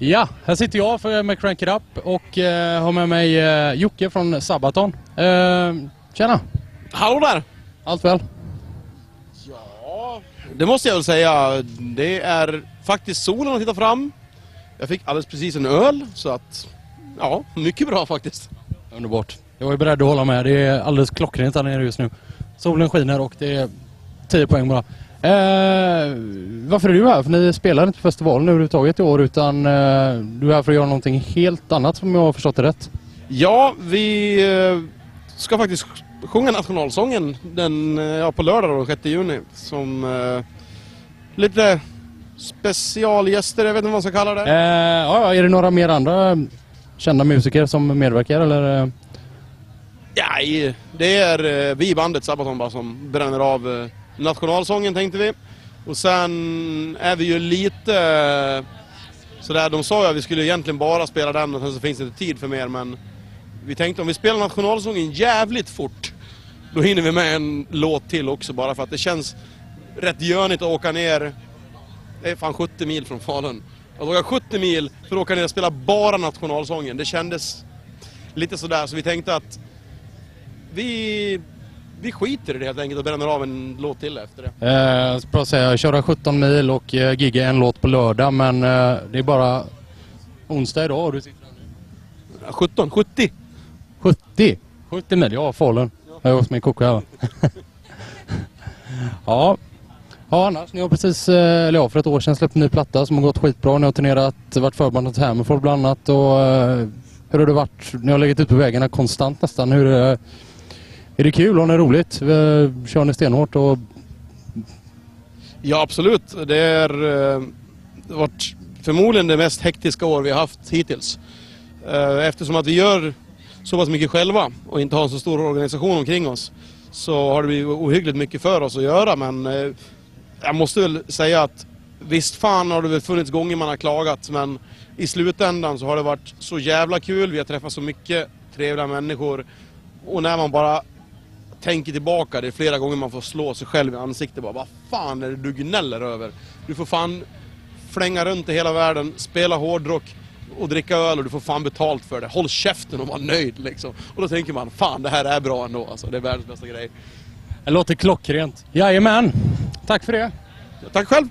Ja, här sitter jag för med Crank It Up och eh, har med mig eh, Jocke från Sabaton. Eh, tjena! Hallå där! Allt väl? Ja, det måste jag väl säga. Det är faktiskt solen att titta fram. Jag fick alldeles precis en öl, så att... Ja, mycket bra faktiskt. Underbart. Jag är beredd att hålla med. Det är alldeles klockrent här nere just nu. Solen skiner och det är 10 poäng bara. Eh, varför är du här? För ni spelar inte på festivalen överhuvudtaget i år utan eh, du är här för att göra någonting helt annat om jag har förstått det rätt. Ja, vi eh, ska faktiskt sjunga nationalsången den, eh, ja, på lördag då, den 6 juni. Som eh, lite specialgäster, jag vet inte vad man ska kalla det. Eh, ja, är det några mer andra kända musiker som medverkar eller? i- det är vi i bandet Sabaton bara som bränner av nationalsången tänkte vi. Och sen är vi ju lite eh, sådär, de sa ju att vi skulle egentligen bara spela den och sen så finns det inte tid för mer men vi tänkte om vi spelar nationalsången jävligt fort då hinner vi med en låt till också bara för att det känns rätt gönigt att åka ner, det är fan 70 mil från Falun. Att åka 70 mil för att åka ner och spela bara nationalsången, det kändes lite sådär så vi tänkte att vi, vi skiter i det helt enkelt och bränner av en låt till efter det. Eh, jag ska bara säga, köra 17 mil och eh, gigga en låt på lördag men eh, det är bara onsdag idag och du sitter här nu. 17, 70! 70? 70 mil, ja Falun. Jag har åkt med Koko här. ja. Ja annars, ni har precis, eh, eller ja för ett år sedan släppt en ny platta som har gått skitbra. Ni har turnerat, varit förband till Hammerfall bland annat och eh, hur har det varit? Ni har legat ute på vägarna konstant nästan. Hur är det, kul? Har ni roligt? Eh, kör ni stenhårt och Ja absolut, det är eh, har varit förmodligen det mest hektiska år vi har haft hittills. Eh, eftersom att vi gör så pass mycket själva och inte har en så stor organisation omkring oss så har det blivit ohyggligt mycket för oss att göra men jag måste väl säga att visst fan har det väl funnits gånger man har klagat men i slutändan så har det varit så jävla kul, vi har träffat så mycket trevliga människor och när man bara tänker tillbaka, det är flera gånger man får slå sig själv i ansiktet bara Vad fan är det du gnäller över? Du får fan flänga runt i hela världen, spela hårdrock och dricka öl och du får fan betalt för det. Håll käften och var nöjd liksom. Och då tänker man, fan det här är bra ändå alltså. Det är världens bästa grej. det låter klockrent. Jajamän! Tack för det! Tack själv!